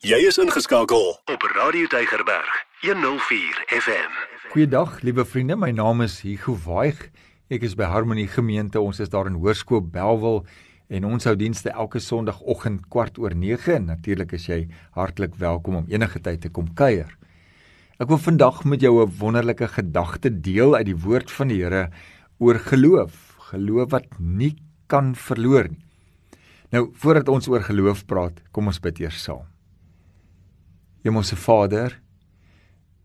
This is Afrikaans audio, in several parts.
Jy is ingeskakel op Radio Deigerberg 104 FM. Goeiedag, liewe vriende. My naam is Hugo Waig. Ek is by Harmony Gemeente. Ons is daar in Hoërskool Belwel en ons hou dienste elke Sondagoggend kwart oor 9 en natuurlik is jy hartlik welkom om enige tyd te kom kuier. Ek wil vandag met jou 'n wonderlike gedagte deel uit die woord van die Here oor geloof, geloof wat nie kan verloor nie. Nou, voordat ons oor geloof praat, kom ons bid eers saam. Hemelse Vader,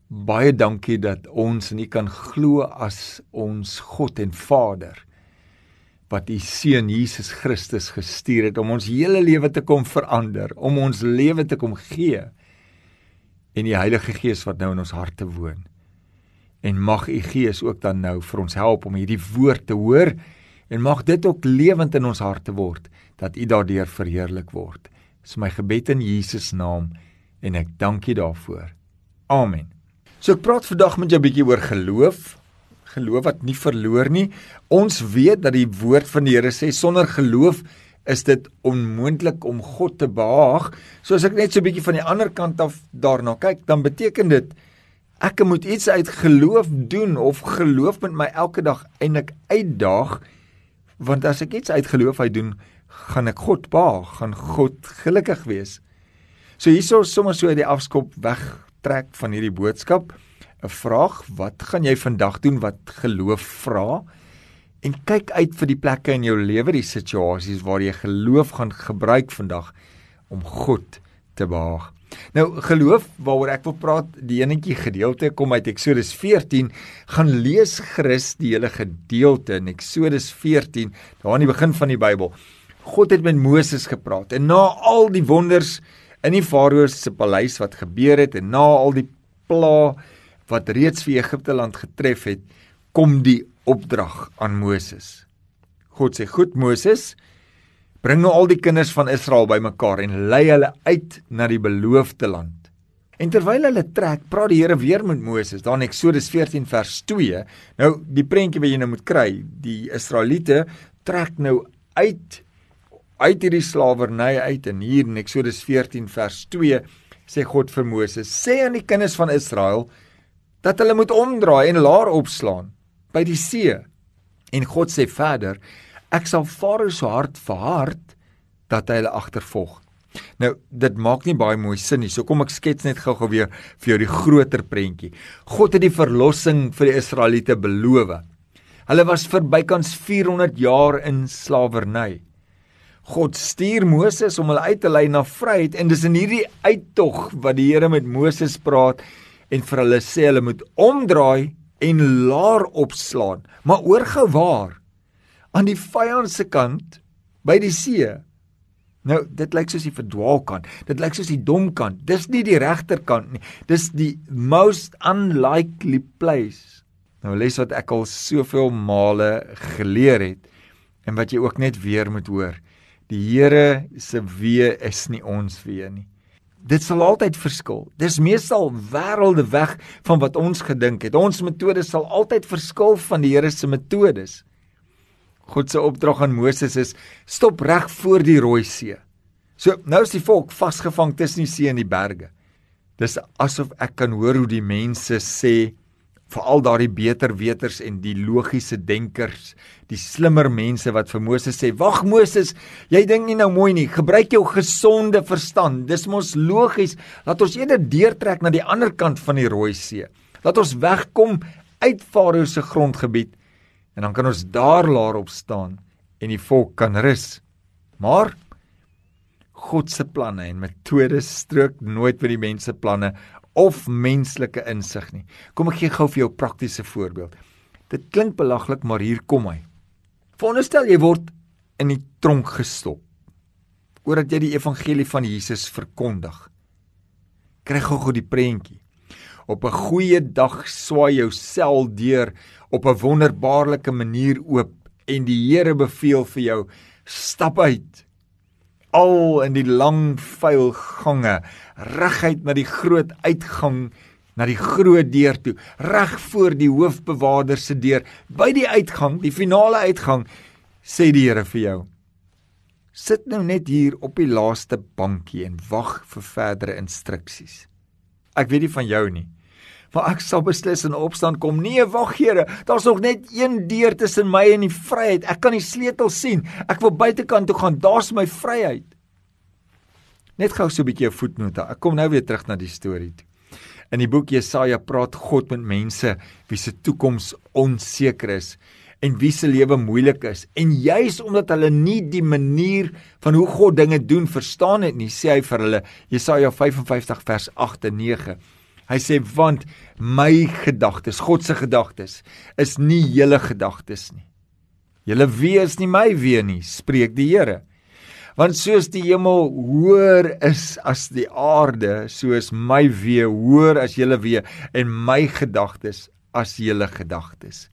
baie dankie dat ons in U kan glo as ons God en Vader wat U seun Jesus Christus gestuur het om ons hele lewe te kom verander, om ons lewe te kom gee en die Heilige Gees wat nou in ons harte woon. En mag U Gees ook dan nou vir ons help om hierdie woord te hoor en mag dit ook lewend in ons harte word dat U daardeur verheerlik word. Dis my gebed in Jesus naam en ek dank U daarvoor. Amen. So ek praat vandag met jou 'n bietjie oor geloof. Geloof wat nie verloor nie. Ons weet dat die woord van die Here sê sonder geloof is dit onmoontlik om God te behaag. So as ek net so 'n bietjie van die ander kant af daarna kyk, dan beteken dit ek moet iets uit geloof doen of geloof met my elke dag eintlik uitdaag want as ek iets uit geloof uit doen, gaan ek God behaag, gaan God gelukkig wees. So hierso sommer so uit die afskop wegtrek van hierdie boodskap. 'n Vraag, wat gaan jy vandag doen wat geloof vra? En kyk uit vir die plekke in jou lewe, die situasies waar jy geloof gaan gebruik vandag om God te behaag. Nou geloof waaroor ek wil praat, die enetjie gedeelte kom uit Eksodus 14, gaan lees Christus die hele gedeelte in Eksodus 14, daar aan die begin van die Bybel. God het met Moses gepraat en na al die wonders in die Farao se paleis wat gebeur het en na al die pla wat reeds vir Egipte land getref het, kom die opdrag aan Moses. God sê: "Goed Moses, bring nou al die kinders van Israel bymekaar en lei hulle uit na die beloofde land." En terwyl hulle trek, praat die Here weer met Moses. Daar in Eksodus 14 vers 2. Nou die prentjie wat jy nou moet kry, die Israeliete trek nou uit uit hierdie slawerny uit en hier in Eksodus 14 vers 2 sê God vir Moses: "Sê aan die kinders van Israel dat hulle moet omdraai en laar opslaan by die see." En God sê verder: "Ek sal Farao se hart verhard dat hy hulle agtervolg." Nou, dit maak nie baie mooi sin nie. So kom ek skets net gou-gou weer vir jou die groter prentjie. God het die verlossing vir die Israeliete beloof. Hulle was vir bykans 400 jaar in slawerny. God stuur Moses om hulle uit te lei na vryheid en dis in hierdie uittog wat die Here met Moses praat en vir hulle sê hulle moet omdraai en laar opslaan. Maar oor gewaar aan die vyand se kant by die see. Nou, dit lyk soos die verdwaal kant. Dit lyk soos die dom kant. Dis nie die regterkant nie. Dis die most unlikely place. Nou les wat ek al soveel male geleer het en wat jy ook net weer moet hoor. Die Here se wee is nie ons wee nie. Dit sal altyd verskil. Dis meestal wêrelde weg van wat ons gedink het. Ons metodes sal altyd verskil van die Here se metodes. God se opdrag aan Moses is stop reg voor die Rooi See. So nou is die volk vasgevang tussen die see en die berge. Dis asof ek kan hoor hoe die mense sê veral daardie beter weters en die logiese denkers, die slimmer mense wat vir Moses sê: "Wag Moses, jy dink nie nou mooi nie. Gebruik jou gesonde verstand. Dis mos logies. Laat ons eerder deurtrek na die ander kant van die Rooi See. Laat ons wegkom uit Farao se grondgebied en dan kan ons daar laer op staan en die volk kan rus." Maar God se planne en metodes strook nooit met die mense planne of menslike insig nie. Kom ek gee gou vir jou 'n praktiese voorbeeld. Dit klink belaglik, maar hier kom hy. Veronderstel jy word in die tronk gestop omdat jy die evangelie van Jesus verkondig. Kry gou-gou die prentjie. Op 'n goeie dag swaai jou sel deur op 'n wonderbaarlike manier oop en die Here beveel vir jou stap uit al in die lang vuil gange reguit na die groot uitgang na die groot deur toe reg voor die hoofbewaarder se deur by die uitgang die finale uitgang sê die Here vir jou Sit nou net hier op die laaste bankie en wag vir verdere instruksies. Ek weet nie van jou nie. Maar ek sal beslis in opstand kom. Nee, wag Here, daar's nog net een deur tussen my en die vryheid. Ek kan die sleutel sien. Ek wil buitekant toe gaan. Daar's my vryheid. Net gou so 'n bietjie 'n voetnota. Ek kom nou weer terug na die storie toe. In die boek Jesaja praat God met mense wie se toekoms onseker is en wie se lewe moeilik is. En juis omdat hulle nie die manier van hoe God dinge doen verstaan het nie, sê hy vir hulle Jesaja 55 vers 8 en 9. Hy sê want my gedagtes, God se gedagtes is nie julle gedagtes nie. Julle wee is nie my wee nie, spreek die Here. Want soos die hemel hoër is as die aarde, so is my wee hoër as julle wee en my gedagtes as julle gedagtes.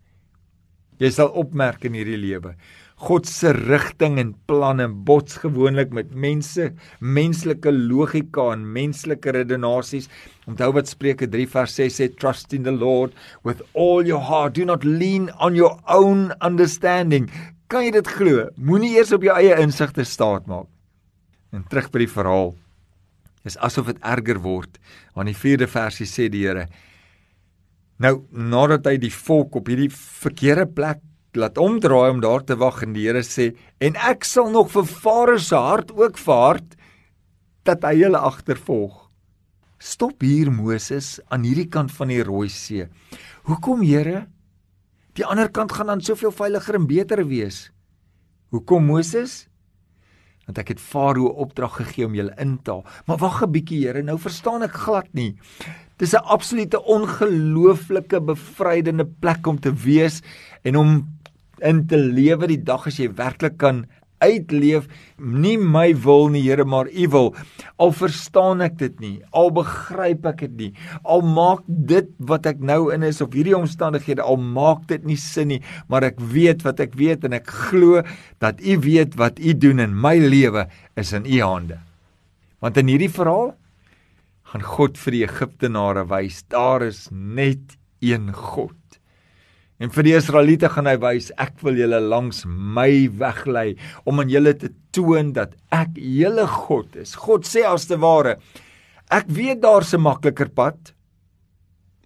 Jy sal opmerk in hierdie lewe. God se rigting en planne bots gewoonlik met mense, menslike logika en menslike redenasies. Onthou wat Spreuke 3 vers 6 sê, trust in the Lord with all your heart, do not lean on your own understanding. Kan jy dit glo? Moenie eers op jou eie insigte staat maak. En terug by die verhaal. Dis asof dit erger word. Want die 4de versie sê die Here, Nou nadat hy die volk op hierdie verkeerde plek laat omdraai om daar te wag en die Here sê en ek sal nog vir Farao se hart ook verhard dat hy hulle agtervolg. Stop hier Moses aan hierdie kant van die Rooi See. Hoekom Here? Die ander kant gaan dan soveel veiliger en beter wees. Hoekom Moses? Want ek het Farao opdrag gegee om julle in te haal. Maar wag 'n bietjie Here, nou verstaan ek glad nie. Dis 'n absolute ongelooflike bevrydende plek om te wees en om in te lewe die dag as jy werklik kan uitleef. Nie my wil nie Here maar u wil. Al verstaan ek dit nie al begryp ek dit nie al maak dit wat ek nou in is of hierdie omstandighede al maak dit nie sin nie maar ek weet wat ek weet en ek glo dat u weet wat u doen in my lewe is in u hande. Want in hierdie verhaal gaan God vir die Egiptenare wys daar is net een God. En vir die Israeliete gaan hy wys ek wil julle langs my weglei om aan julle te toon dat ek julle God is. God sê as te ware ek weet daar's 'n makliker pad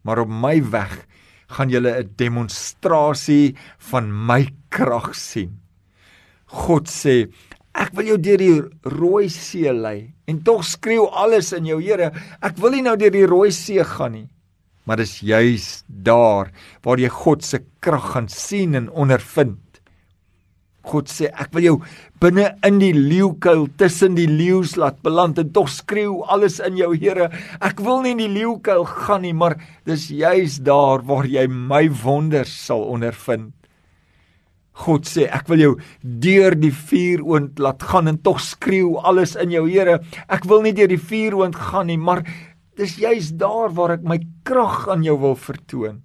maar op my weg gaan julle 'n demonstrasie van my krag sien. God sê Ek wil jou deur die Rooi See lei. En tog skreeu alles in jou, Here, ek wil nie nou deur die Rooi See gaan nie. Maar dis juis daar waar jy God se krag gaan sien en ondervind. God sê ek wil jou binne in die leeukuil tussen die leeu's laat beland en tog skreeu alles in jou Here. Ek wil nie in die leeukuil gaan nie maar dis juis daar waar jy my wonders sal ondervind. God sê ek wil jou deur die vuuroond laat gaan en tog skreeu alles in jou Here. Ek wil nie deur die vuuroond gaan nie maar dis juis daar waar ek my krag aan jou wil vertoon.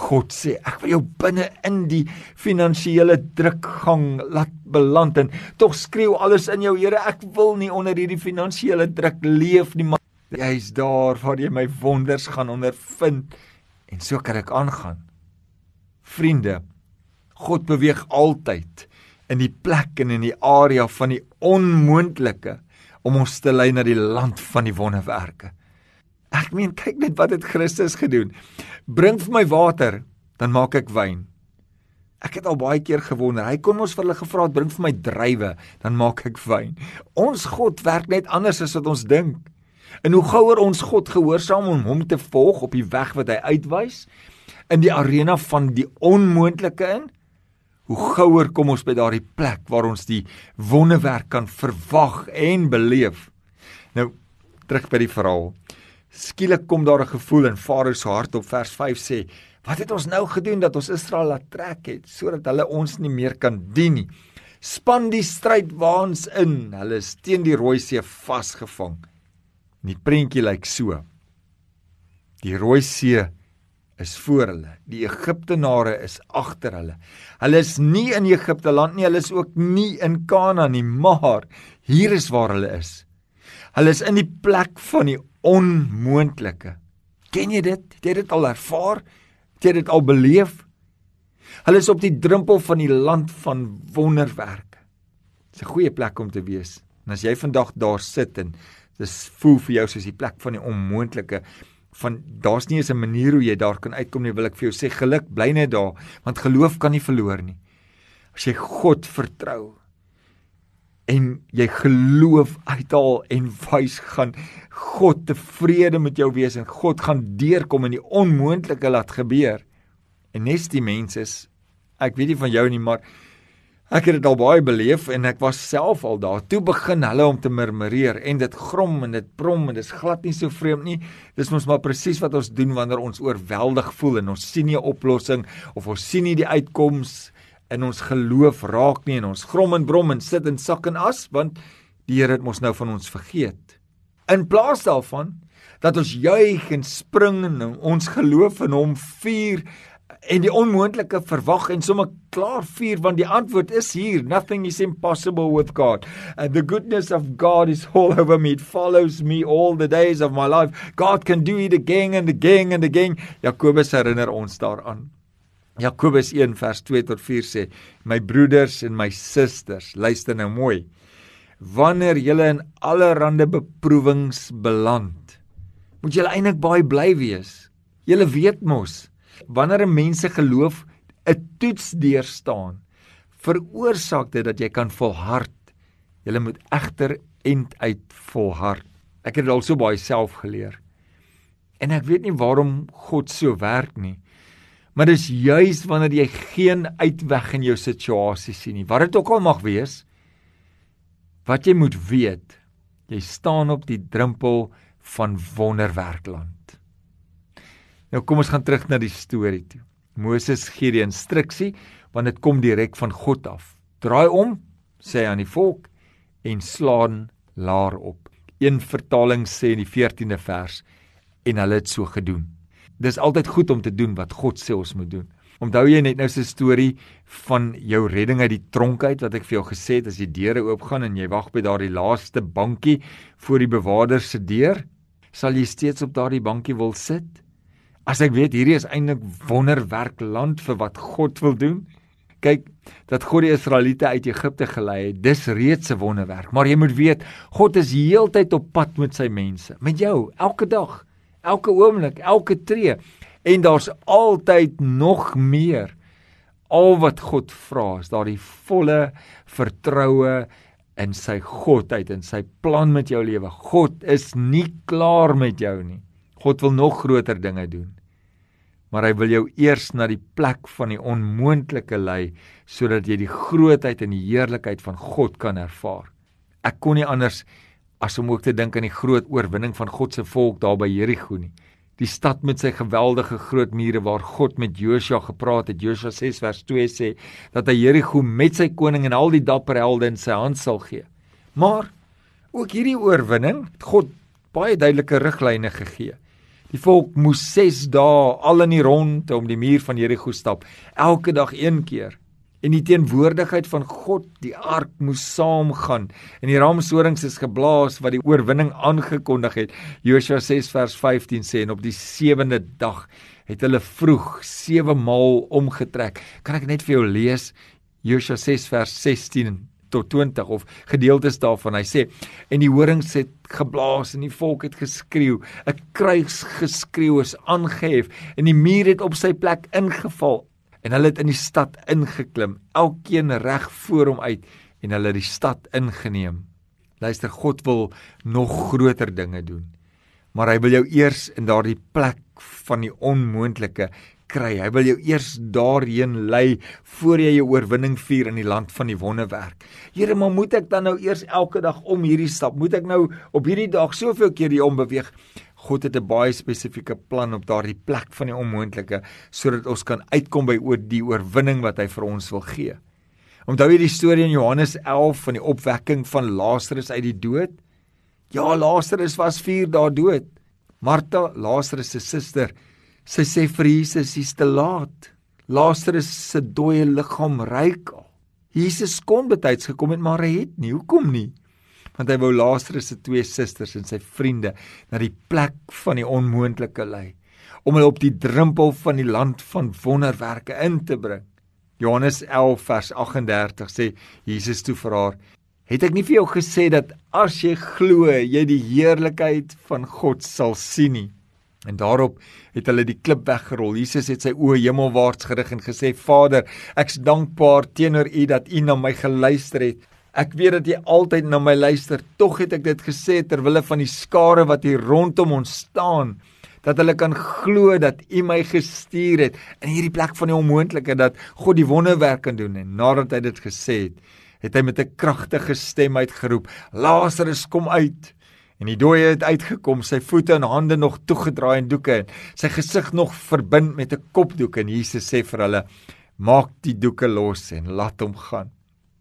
God sê ek wil jou binne in die finansiële drukgang laat beland en tog skreeu alles in jou Here ek wil nie onder hierdie finansiële druk leef nie maar jy's daar waar jy my wonders gaan ondervind. En so kan ek aangaan. Vriende God beweeg altyd in die plek en in die area van die onmoontlike om ons te lei na die land van die wonderwerke. Ek meen kyk net wat het Christus gedoen. Bring vir my water, dan maak ek wyn. Ek het al baie keer gewonder. Hy kon ons vir hulle gevra het bring vir my druiwe, dan maak ek wyn. Ons God werk net anders as wat ons dink. En hoe gouer ons God gehoorsaam om hom te volg op die weg wat hy uitwys in die arena van die onmoontlike in, hoe gouer kom ons by daardie plek waar ons die wonderwerk kan verwag en beleef. Nou terug by die verhaal. Skielik kom daar 'n gevoel in Farao se hart op vers 5 sê: "Wat het ons nou gedoen dat ons Israel laat trek het sodat hulle ons nie meer kan dien nie? Span die stryd waans in. Hulle is teen die Rooi See vasgevang." Die prentjie lyk so. Die Rooi See is voor hulle. Die Egiptenare is agter hulle. Hulle is nie in Egipte land nie, hulle is ook nie in Kanaan nie, maar hier is waar hulle is. Hulle is in die plek van die onmoontlike. Ken jy dit? Het jy dit al ervaar? Het jy dit al beleef? Hulle is op die drempel van die land van wonderwerke. Dis 'n goeie plek om te wees. En as jy vandag daar sit en dis voel vir jou soos die plek van die onmoontlike van daar's nie eens 'n manier hoe jy daar kan uitkom nie, wil ek vir jou sê geluk bly net daar, want geloof kan nie verloor nie. As jy God vertrou en jy geloof uithaal en wys gaan God tevrede met jou wees en God gaan deurkom en die onmoontlike laat gebeur. En nes die mense is ek weet nie van jou nie, maar Ek het dit al baie beleef en ek was self al daar. Toe begin hulle om te murmureer en dit grom en dit brom en dit is glad nie so vreemd nie. Dis mos maar presies wat ons doen wanneer ons oorweldig voel en ons sien nie 'n oplossing of ons sien nie die uitkoms in ons geloof raak nie en ons grom en brom en sit in sak en as want die Here het mos nou van ons vergeet. In plaas daarvan dat ons juig en spring en ons geloof in hom vier en die onmoontlike verwag en sommer klaar vier want die antwoord is hier nothing is impossible with God. And the goodness of God is all over me. It follows me all the days of my life. God can do it again and again and again. Jakobus herinner ons daaraan. Jakobus 1 vers 2 tot 4 sê my broeders en my susters luister nou mooi. Wanneer julle in allerlei beproewings beland moet julle eintlik baie bly wees. Julle weet mos wanneer 'n mens se geloof 'n toets deurstaan, veroorsaak dit dat jy kan volhard. Jy moet egter end uit volhard. Ek het dit al so baie self geleer. En ek weet nie waarom God so werk nie. Maar dis juis wanneer jy geen uitweg in jou situasie sien nie, wat dit ook al mag wees, wat jy moet weet, jy staan op die drempel van wonderwerkland. Nou kom ons gaan terug na die storie toe. Moses gee die instruksie want dit kom direk van God af. Draai om, sê hy aan die volk en slaan laar op. Een vertaling sê in die 14de vers en hulle het so gedoen. Dis altyd goed om te doen wat God sê ons moet doen. Onthou jy net nou se storie van jou redding uit die tronk uit wat ek vir jou gesê het as die deure oopgaan en jy wag by daardie laaste bankie voor die bewaarder se deur, sal jy steeds op daardie bankie wil sit? As ek weet hierdie is eintlik wonderwerk land vir wat God wil doen. Kyk, dat God die Israeliete uit Egipte gelei het, dis reeds 'n wonderwerk, maar jy moet weet, God is heeltyd op pad met sy mense, met jou, elke dag, elke oomblik, elke tree. En daar's altyd nog meer. Al wat God vra is daardie volle vertroue in sy godheid en sy plan met jou lewe. God is nie klaar met jou nie. God wil nog groter dinge doen. Maar hy wil jou eers na die plek van die onmoontlike lei sodat jy die grootheid en die heerlikheid van God kan ervaar. Ek kon nie anders as om ook te dink aan die groot oorwinning van God se volk daar by Jerigo nie. Die stad met sy geweldige groot mure waar God met Josua gepraat het. Josua 6 vers 2 sê dat hy Jerigo met sy koning en al die dapper helde in sy hand sal gee. Maar ook hierdie oorwinning het God baie duidelike riglyne gegee. Die volk moes 6 dae al in die ronde om die muur van Jerigo stap, elke dag een keer. En die teenwoordigheid van God, die ark moes saamgaan en die ramshorings is geblaas wat die oorwinning aangekondig het. Josua 6 vers 15 sê en op die 7de dag het hulle vroeg 7 maal omgetrek. Kan ek net vir jou lees Josua 6 vers 16 tot 20 of gedeeltes daarvan. Hy sê en die horings het geblaas en die volk het geskreeu. 'n Kruisgeskreeu is aangehef en die muur het op sy plek ingeval en hulle het in die stad ingeklim, elkeen reg voor hom uit en hulle het die stad ingeneem. Luister, God wil nog groter dinge doen. Maar hy wil jou eers in daardie plek van die onmoontlike kry. Hy wil jou eers daarheen lei voor jy jou oorwinning vier in die land van die wonderwerk. Here, maar moet ek dan nou eers elke dag om hierdie stap? Moet ek nou op hierdie dag soveel keer hier om beweeg? God het 'n baie spesifieke plan op daardie plek van die onmoontlike sodat ons kan uitkom by oor die oorwinning wat hy vir ons wil gee. Onthou jy die storie in Johannes 11 van die opwekking van Lazarus uit die dood? Ja, Lazarus was 4 dae dood. Martha, Lazarus se suster, Sy sê vir Jesus, "Dis te laat. Lazarus se dooie liggaam reik al." Jesus kon betyds gekom het, maar hy het nie. Hoekom nie? Want hy wou Lazarus se twee susters en sy vriende na die plek van die onmoontlike lei, om hulle op die drempel van die land van wonderwerke in te bring. Johannes 11 vers 38 sê Jesus toe vir haar: Het ek nie vir jou gesê dat as jy glo, jy die heerlikheid van God sal sien nie? En daarop het hulle die klip weggerol. Jesus het sy oë hemelwaarts gerig en gesê: "Vader, ek's dankbaar teenoor U dat U na my geluister het. Ek weet dat U altyd na my luister. Tog het ek dit gesê ter wille van die skare wat hier rondom ons staan." dat hulle kan glo dat U my gestuur het in hierdie plek van die onmoontlike dat God die wonderwerk kan doen en nadat hy dit gesê het het hy met 'n kragtige stem uitgeroep Lazarus kom uit en die dooie het uitgekom sy voete en hande nog toegedraai in doeke en sy gesig nog verbind met 'n kopdoek. En Jesus sê vir hulle maak die doeke los en laat hom gaan.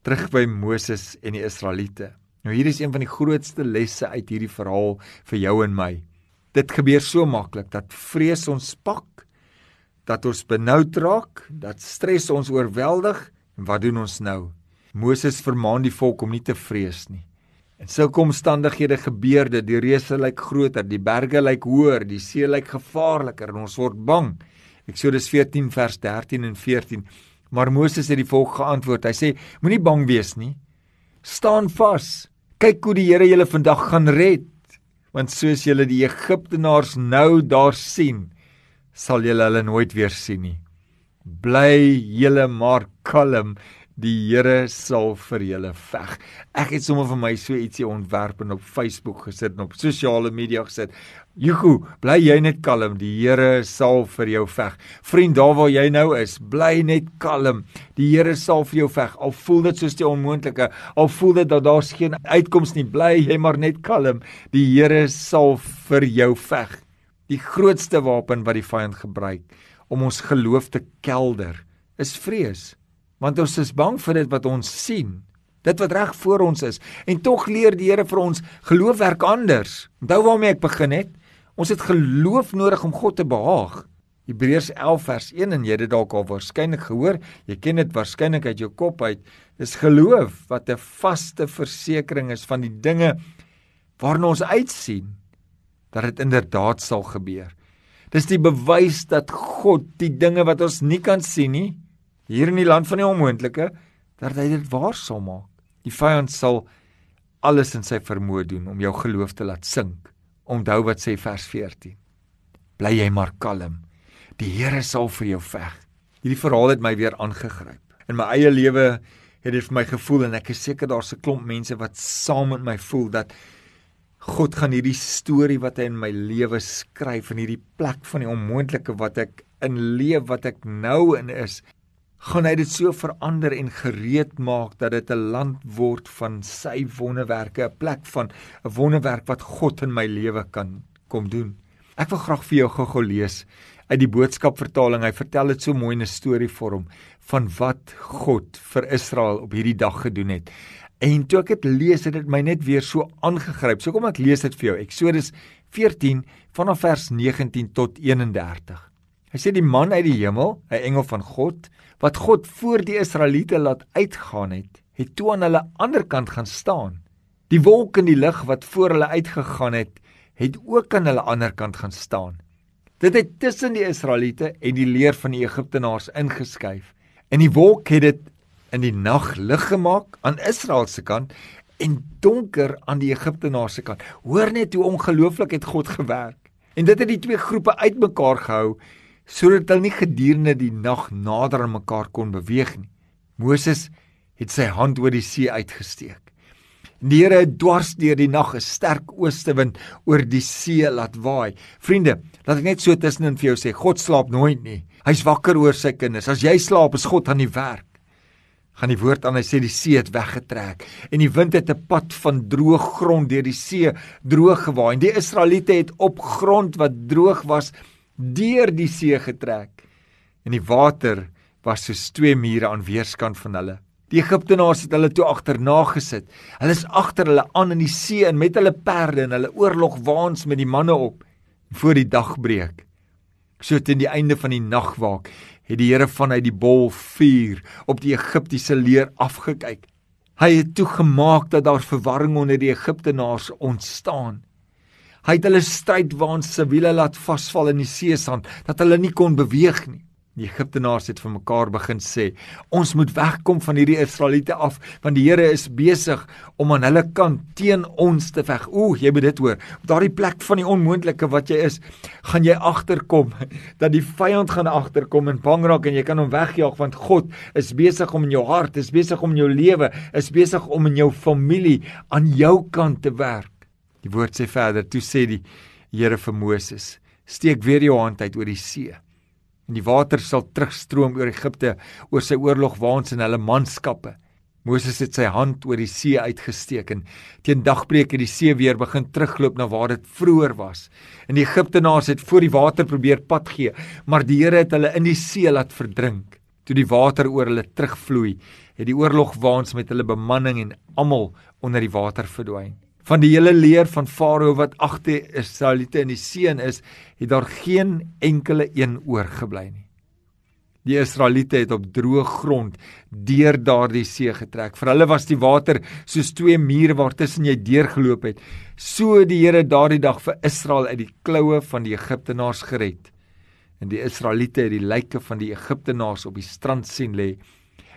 Terug by Moses en die Israeliete. Nou hier is een van die grootste lesse uit hierdie verhaal vir jou en my. Dit gebeur so maklik dat vrees ons pak, dat ons benoud raak, dat stres ons oorweldig. En wat doen ons nou? Moses vermaan die volk om nie te vrees nie. En sulke omstandighede gebeur dit, die reuse lyk groter, die berge lyk hoër, die see lyk gevaarliker en ons word bang. Eksodus 14 vers 13 en 14. Maar Moses het die volk geantwoord. Hy sê: Moenie bang wees nie. Staan vas. Kyk hoe die Here julle vandag gaan red want soos julle die Egiptenaars nou daar sien, sal julle hulle nooit weer sien nie. Bly julle maar kalm, die Here sal vir julle veg. Ek het sommer vir my so ietsie ontwerp en op Facebook gesit en op sosiale media gesit. Juhu, bly jy net kalm, die Here sal vir jou veg. Vriend, daar waar jy nou is, bly net kalm. Die Here sal vir jou veg. Al voel dit soos die onmoontlike, al voel dit dat daar's geen uitkoms nie, bly jy maar net kalm. Die Here sal vir jou veg. Die grootste wapen wat die vyand gebruik om ons geloof te kelder, is vrees want ons is bang vir dit wat ons sien dit wat reg voor ons is. En tog leer die Here vir ons geloof werk anders. Onthou waarmee ek begin het? Ons het geloof nodig om God te behaag. Hebreërs 11 vers 1 en jy het dit dalk al waarskynlik gehoor jy ken dit waarskynlik uit jou kop uit. Dis geloof wat 'n vaste versekering is van die dinge waarna ons uitsien dat dit inderdaad sal gebeur. Dis die bewys dat God die dinge wat ons nie kan sien nie hier in die land van die onmoontlike dat hy dit waar sal maak. Die vyand sal alles in sy vermoë doen om jou geloof te laat sink. Onthou wat sê vers 14. Bly jy maar kalm. Die Here sal vir jou veg. Hierdie verhaal het my weer aangegryp. In my eie lewe het dit vir my gevoel en ek is seker daar's 'n klomp mense wat saam met my voel dat God gaan hierdie storie wat hy in my lewe skryf in hierdie plek van die onmoontlike wat ek in leef wat ek nou in is gaan hy dit so verander en gereed maak dat dit 'n land word van sy wonderwerke, 'n plek van 'n wonderwerk wat God in my lewe kan kom doen. Ek wil graag vir jou gou-gou lees uit die boodskap vertaling. Hy vertel dit so mooi in 'n storievorm van wat God vir Israel op hierdie dag gedoen het. En toe ek dit lees, het dit my net weer so aangegryp. So kom ek lees dit vir jou. Eksodus 14 vanaf vers 19 tot 31. Hy sê die man uit die hemel, 'n engel van God, wat God voor die Israeliete laat uitgaan het, het toe aan hulle ander kant gaan staan. Die wolk in die lug wat voor hulle uitgegaan het, het ook aan hulle ander kant gaan staan. Dit het tussen die Israeliete en die leer van die Egiptenaars ingeskuif. En die wolk het dit in die nag lig gemaak aan Israel se kant en donker aan die Egiptenaars se kant. Hoor net hoe ongelooflik het God gewerk. En dit het die twee groepe uitmekaar gehou sodat hulle nie gedurende die nag nader aan mekaar kon beweeg nie. Moses het sy hand oor die see uitgesteek. Die Here het dwars deur die nag 'n sterk oostewind oor die see laat waai. Vriende, laat ek net so tussenin vir jou sê, God slaap nooit nie. Hy's wakker oor sy kinders. As jy slaap, is God aan die werk. Gaan die woord aan hy sê die see het weggetrek en die wind het 'n pad van droë grond deur die see droog gewaai. Die Israeliete het op grond wat droog was deur die see getrek en die water was soos twee mure aan weerskant van hulle. Die Egiptenaars het hulle toe agterna gesit. Hulle is agter hulle aan in die see en met hulle perde en hulle oorlogwaans met die manne op voor die dag breek. So teen die einde van die nagwaak het die Here vanuit die bol vuur op die Egiptiese leer afgekyk. Hy het toegemaak dat daar verwarring onder die Egiptenaars ontstaan. Hy het hulle strydwaans se wiele laat vasval in die seesand dat hulle nie kon beweeg nie. Die Egiptenaars het vir mekaar begin sê: "Ons moet wegkom van hierdie Israeliete af, want die Here is besig om aan hulle kant teen ons te veg." Ooh, jy moet dit hoor. Op daardie plek van die onmoontlike wat jy is, gaan jy agterkom dat die vyand gaan agterkom en bang raak en jy kan hom wegjaag want God is besig om in jou hart, is besig om in jou lewe, is besig om in jou familie aan jou kant te werk. Die woord sê verder, toe sê die Here vir Moses: "Steek weer jou hand uit oor die see." en die water sal terugstroom oor Egipte oor sy oorlogwaans en hulle manskappe. Moses het sy hand oor die see uitgesteek en teen dagbreek het die see weer begin terugloop na waar dit vroeër was. En die Egiptenaars het voor die water probeer pad gee, maar die Here het hulle in die see laat verdrink. Toe die water oor hulle terugvloei, het die oorlogwaans met hulle bemanning en almal onder die water verdwyn van die hele leer van Farao wat agter Israeliete in die see is, het daar geen enkele een oorgebly nie. Die Israeliete het op droë grond deur daardie see getrek. Vir hulle was die water soos twee mure waartussen jy deurgeloop het. So die Here daardie dag vir Israel uit die kloue van die Egiptenaars gered. En die Israeliete het die lyke van die Egiptenaars op die strand sien lê.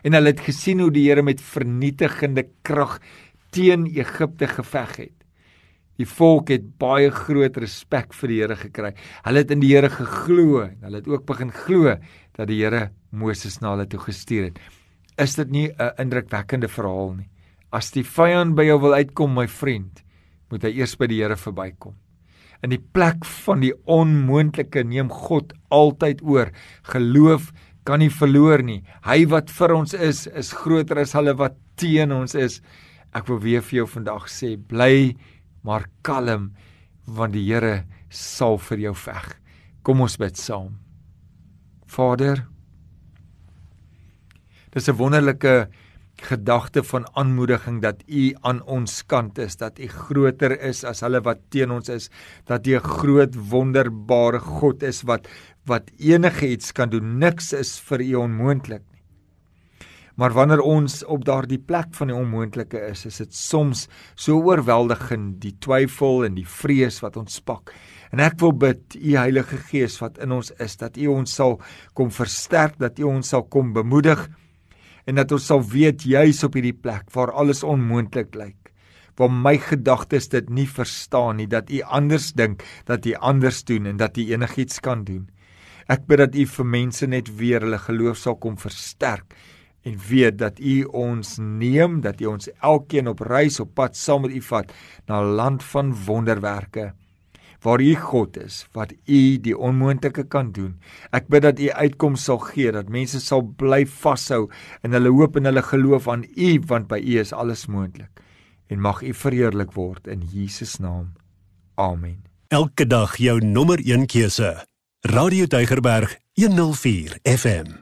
En hulle het gesien hoe die Here met vernietigende krag teen Egipte geveg het. Die volk het baie groot respek vir die Here gekry. Hulle het in die Here geglo en hulle het ook begin glo dat die Here Moses na hulle toe gestuur het. Is dit nie 'n indrukwekkende verhaal nie? As die vyand by jou wil uitkom, my vriend, moet hy eers by die Here verbykom. In die plek van die onmoontlike neem God altyd oor. Geloof kan nie verloor nie. Hy wat vir ons is, is groter as hulle wat teen ons is. Ek wil weer vir jou vandag sê, bly maar kalm want die Here sal vir jou veg. Kom ons bid saam. Vader, dis 'n wonderlike gedagte van aanmoediging dat U aan ons kant is, dat U groter is as hulle wat teen ons is, dat U 'n groot wonderbare God is wat wat enigiets kan doen. Niks is vir U onmoontlik. Maar wanneer ons op daardie plek van die onmoontlike is, is dit soms so oorweldigend die twyfel en die vrees wat ons pak. En ek wil bid, U Heilige Gees wat in ons is, dat U ons sal kom versterk, dat U ons sal kom bemoedig en dat ons sal weet juis op hierdie plek waar alles onmoontlik lyk waar my gedagtes dit nie verstaan nie dat u anders dink dat u anders doen en dat u enigiets kan doen ek bid dat u vir mense net weer hulle geloof sal kom versterk en weet dat U ons neem, dat U ons elkeen op reis op pad saam met U vat na 'n land van wonderwerke waar U God is, wat U die onmoontlike kan doen. Ek bid dat U uitkoms sal gee, dat mense sal bly vashou in hulle hoop en hulle geloof aan U, want by U is alles moontlik. En mag U verheerlik word in Jesus naam. Amen. Elke dag jou nommer 1 keuse. Radio Deugerberg 104 FM.